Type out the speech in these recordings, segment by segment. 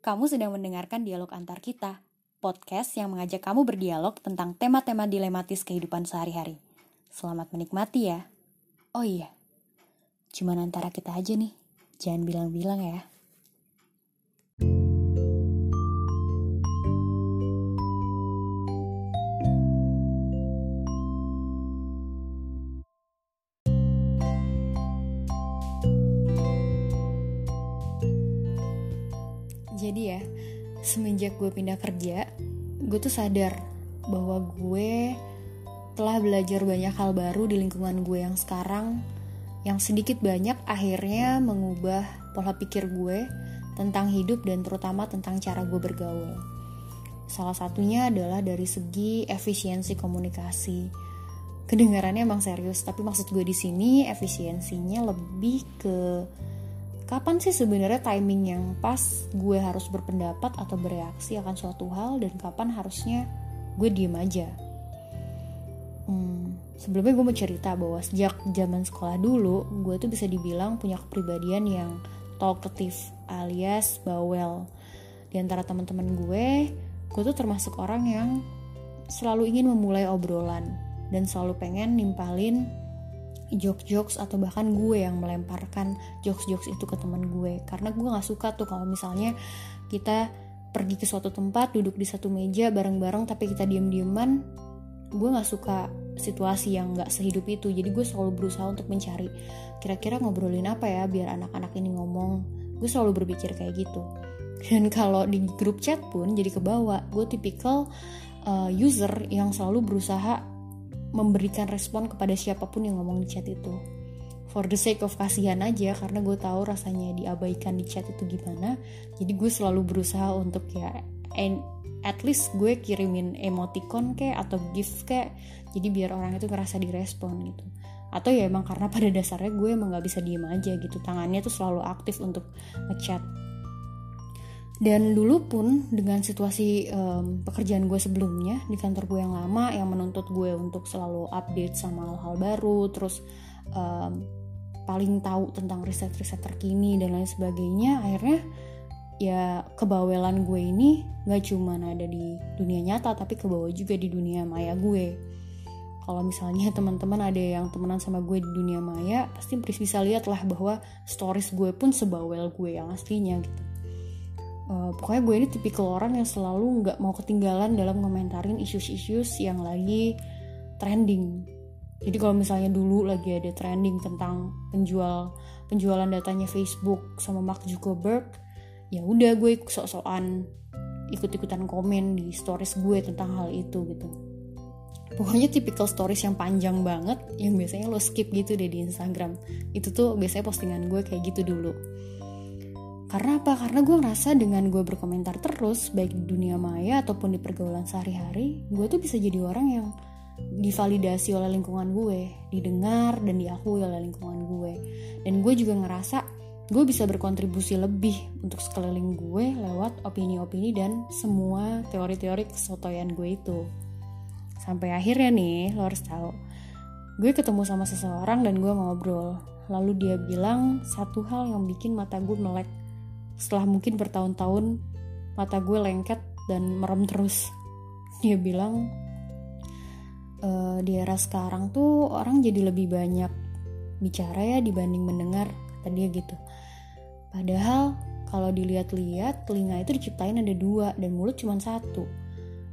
Kamu sedang mendengarkan dialog antar kita, podcast yang mengajak kamu berdialog tentang tema-tema dilematis kehidupan sehari-hari. Selamat menikmati ya. Oh iya, cuman antara kita aja nih, jangan bilang-bilang ya. Jadi ya, semenjak gue pindah kerja, gue tuh sadar bahwa gue telah belajar banyak hal baru di lingkungan gue yang sekarang yang sedikit banyak akhirnya mengubah pola pikir gue tentang hidup dan terutama tentang cara gue bergaul. Salah satunya adalah dari segi efisiensi komunikasi. Kedengarannya emang serius, tapi maksud gue di sini efisiensinya lebih ke kapan sih sebenarnya timing yang pas gue harus berpendapat atau bereaksi akan suatu hal dan kapan harusnya gue diem aja. Hmm, sebelumnya gue mau cerita bahwa sejak zaman sekolah dulu gue tuh bisa dibilang punya kepribadian yang talkative alias bawel. Di antara teman-teman gue, gue tuh termasuk orang yang selalu ingin memulai obrolan dan selalu pengen nimpalin jokes-jokes atau bahkan gue yang melemparkan jokes-jokes itu ke teman gue. Karena gue nggak suka tuh kalau misalnya kita pergi ke suatu tempat duduk di satu meja bareng-bareng tapi kita diem-dieman gue nggak suka situasi yang nggak sehidup itu. Jadi gue selalu berusaha untuk mencari kira-kira ngobrolin apa ya biar anak-anak ini ngomong. Gue selalu berpikir kayak gitu. Dan kalau di grup chat pun jadi kebawa gue tipikal uh, user yang selalu berusaha memberikan respon kepada siapa pun yang ngomong di chat itu. For the sake of kasihan aja karena gue tahu rasanya diabaikan di chat itu gimana jadi gue selalu berusaha untuk ya and at least gue kirimin emoticon kayak atau gift kayak jadi biar orang itu ngerasa direspon gitu. Atau ya emang karena pada dasarnya gue emang gak bisa diem aja gitu tangannya tuh selalu aktif untuk ngechat dan dulu pun dengan situasi um, pekerjaan gue sebelumnya di kantor gue yang lama yang menuntut gue untuk selalu update sama hal-hal baru, terus um, paling tahu tentang riset-riset terkini dan lain sebagainya, akhirnya ya kebawelan gue ini gak cuma ada di dunia nyata tapi kebawa juga di dunia maya gue. Kalau misalnya teman-teman ada yang temenan sama gue di dunia maya, pasti bisa lihat lah bahwa stories gue pun sebawel gue yang aslinya gitu uh, pokoknya gue ini tipikal orang yang selalu nggak mau ketinggalan dalam komentarin isu-isu yang lagi trending. Jadi kalau misalnya dulu lagi ada trending tentang penjual penjualan datanya Facebook sama Mark Zuckerberg ya udah gue sok-sokan ikut-ikutan komen di stories gue tentang hal itu gitu. Pokoknya tipikal stories yang panjang banget yang biasanya lo skip gitu deh di Instagram. Itu tuh biasanya postingan gue kayak gitu dulu karena apa? Karena gue ngerasa dengan gue berkomentar terus, baik di dunia maya ataupun di pergaulan sehari-hari, gue tuh bisa jadi orang yang divalidasi oleh lingkungan gue, didengar dan diakui oleh lingkungan gue. Dan gue juga ngerasa gue bisa berkontribusi lebih untuk sekeliling gue lewat opini-opini dan semua teori-teori kesotoyan gue itu. Sampai akhirnya nih, lo harus tahu, gue ketemu sama seseorang dan gue ngobrol. Lalu dia bilang satu hal yang bikin mata gue melek setelah mungkin bertahun-tahun mata gue lengket dan merem terus. Dia bilang e, di era sekarang tuh orang jadi lebih banyak bicara ya dibanding mendengar kata dia gitu. Padahal kalau dilihat-lihat telinga itu diciptain ada dua dan mulut cuma satu.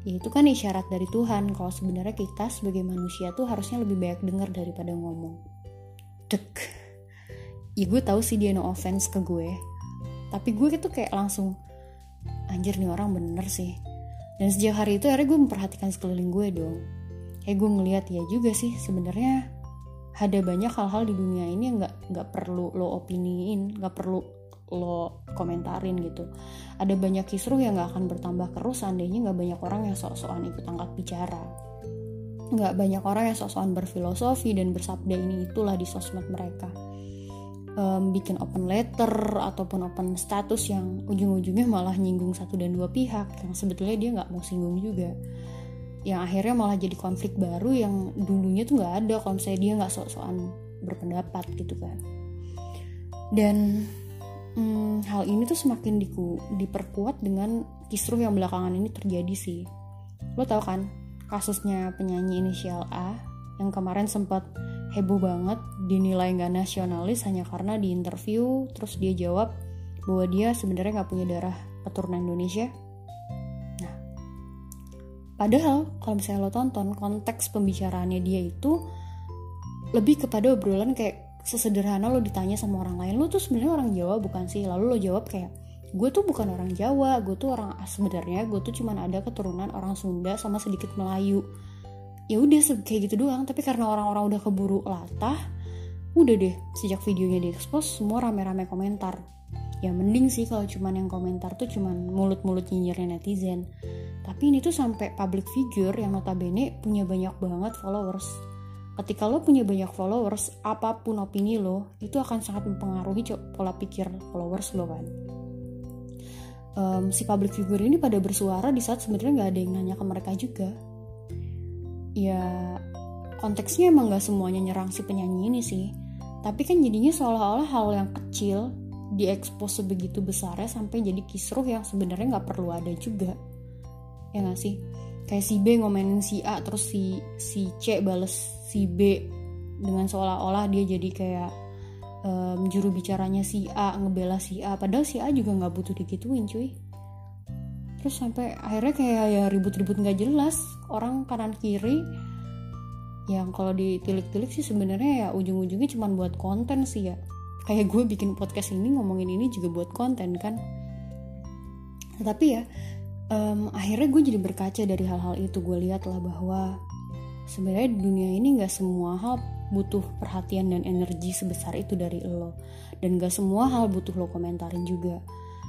Itu kan isyarat dari Tuhan kalau sebenarnya kita sebagai manusia tuh harusnya lebih banyak dengar daripada ngomong. Dek. Ya gue tahu sih dia no offense ke gue tapi gue itu kayak langsung anjir nih orang bener sih. Dan sejak hari itu akhirnya gue memperhatikan sekeliling gue dong. Kayak gue ngeliat ya juga sih sebenarnya ada banyak hal-hal di dunia ini yang nggak nggak perlu lo opiniin nggak perlu lo komentarin gitu. Ada banyak kisruh yang nggak akan bertambah terus seandainya nggak banyak orang yang sok-sokan ikut angkat bicara. Nggak banyak orang yang sok-sokan berfilosofi dan bersabda ini itulah di sosmed mereka um, bikin open letter ataupun open status yang ujung-ujungnya malah nyinggung satu dan dua pihak yang sebetulnya dia nggak mau singgung juga. Yang akhirnya malah jadi konflik baru yang dulunya tuh nggak ada kalau misalnya dia nggak sok-sokan berpendapat gitu kan. Dan hmm, hal ini tuh semakin diku, diperkuat dengan kisruh yang belakangan ini terjadi sih. Lo tau kan kasusnya penyanyi inisial A yang kemarin sempat heboh banget dinilai nggak nasionalis hanya karena di interview terus dia jawab bahwa dia sebenarnya nggak punya darah keturunan Indonesia. Nah padahal kalau misalnya lo tonton konteks pembicaraannya dia itu lebih kepada obrolan kayak sesederhana lo ditanya sama orang lain lo tuh sebenarnya orang Jawa bukan sih? Lalu lo jawab kayak gue tuh bukan orang Jawa gue tuh orang sebenarnya gue tuh cuman ada keturunan orang Sunda sama sedikit Melayu ya udah kayak gitu doang. Tapi karena orang-orang udah keburu latah udah deh sejak videonya diekspos semua rame-rame komentar. Ya mending sih kalau cuman yang komentar tuh cuman mulut-mulut nyinyirnya netizen. Tapi ini tuh sampai public figure yang notabene punya banyak banget followers. Ketika lo punya banyak followers apa pun opini lo itu akan sangat mempengaruhi pola pikir followers lo kan. Um, si public figure ini pada bersuara di saat sebenarnya nggak ada yang nanya ke mereka juga ya konteksnya emang nggak semuanya nyerang si penyanyi ini sih. Tapi kan jadinya seolah-olah hal yang kecil diekspos sebegitu besarnya sampai jadi kisruh yang sebenarnya nggak perlu ada juga. Ya nggak sih? Kayak si B ngomenin si A terus si si C bales si B dengan seolah-olah dia jadi kayak um, juru bicaranya si A ngebela si A. Padahal si A juga nggak butuh digituin cuy terus sampai akhirnya kayak ya ribut-ribut nggak jelas. Orang kanan kiri yang kalau ditilik-tilik sih sebenarnya ya ujung-ujungnya cuma buat konten sih ya. Kayak gue bikin podcast ini ngomongin ini juga buat konten kan. Tapi ya um, akhirnya gue jadi berkaca dari hal-hal itu. Gue lihat lah bahwa sebenarnya dunia ini nggak semua hal butuh perhatian dan energi sebesar itu dari lo. Dan gak semua hal butuh lo komentarin juga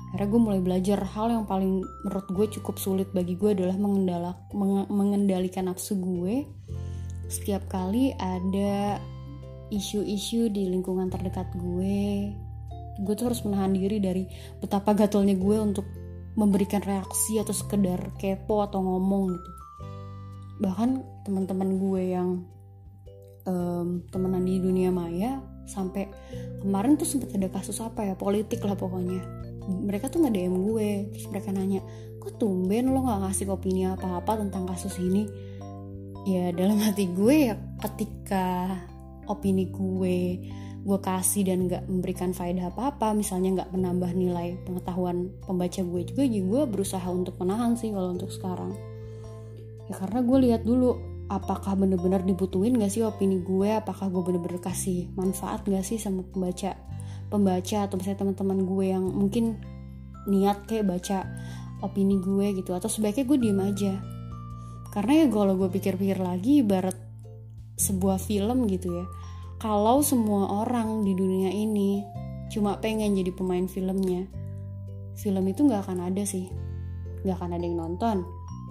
akhirnya gue mulai belajar hal yang paling menurut gue cukup sulit bagi gue adalah mengendala, meng, mengendalikan nafsu gue setiap kali ada isu-isu di lingkungan terdekat gue gue tuh harus menahan diri dari betapa gatalnya gue untuk memberikan reaksi atau sekedar kepo atau ngomong gitu. Bahkan teman-teman gue yang um, temenan di dunia maya sampai kemarin tuh sempat ada kasus apa ya politik lah pokoknya mereka tuh nggak DM gue. Terus mereka nanya kok tumben lo nggak ngasih opini apa-apa tentang kasus ini? Ya dalam hati gue ya ketika opini gue gue kasih dan gak memberikan faedah apa-apa misalnya gak menambah nilai pengetahuan pembaca gue juga jadi gue berusaha untuk menahan sih kalau untuk sekarang. Ya karena gue lihat dulu apakah bener-bener dibutuhin gak sih opini gue? Apakah gue bener-bener kasih manfaat gak sih sama pembaca pembaca atau misalnya teman-teman gue yang mungkin niat kayak baca opini gue gitu atau sebaiknya gue diem aja. Karena ya kalau gue pikir-pikir lagi ibarat sebuah film gitu ya kalau semua orang di dunia ini cuma pengen jadi pemain filmnya film itu nggak akan ada sih. Nggak akan ada yang nonton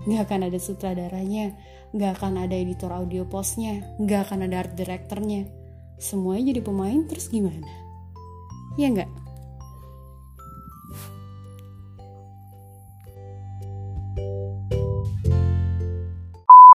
nggak akan ada sutradaranya nggak akan ada editor audio postnya nggak akan ada art directornya. Semuanya jadi pemain terus gimana ya nggak